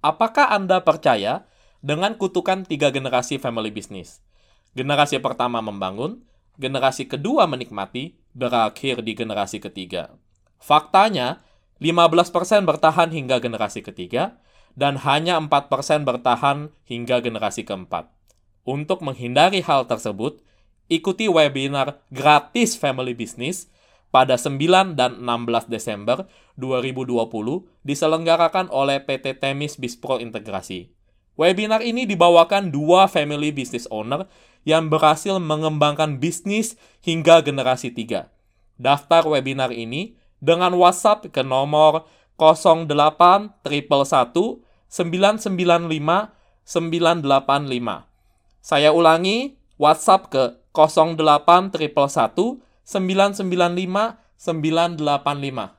Apakah Anda percaya dengan kutukan tiga generasi family business? Generasi pertama membangun, generasi kedua menikmati, berakhir di generasi ketiga. Faktanya, 15% bertahan hingga generasi ketiga, dan hanya 4% bertahan hingga generasi keempat. Untuk menghindari hal tersebut, ikuti webinar gratis Family Business pada 9 dan 16 Desember 2020 diselenggarakan oleh PT Temis Bispro Integrasi. Webinar ini dibawakan dua family business owner yang berhasil mengembangkan bisnis hingga generasi 3. Daftar webinar ini dengan WhatsApp ke nomor 08 995 985. Saya ulangi, WhatsApp ke 08 995 985.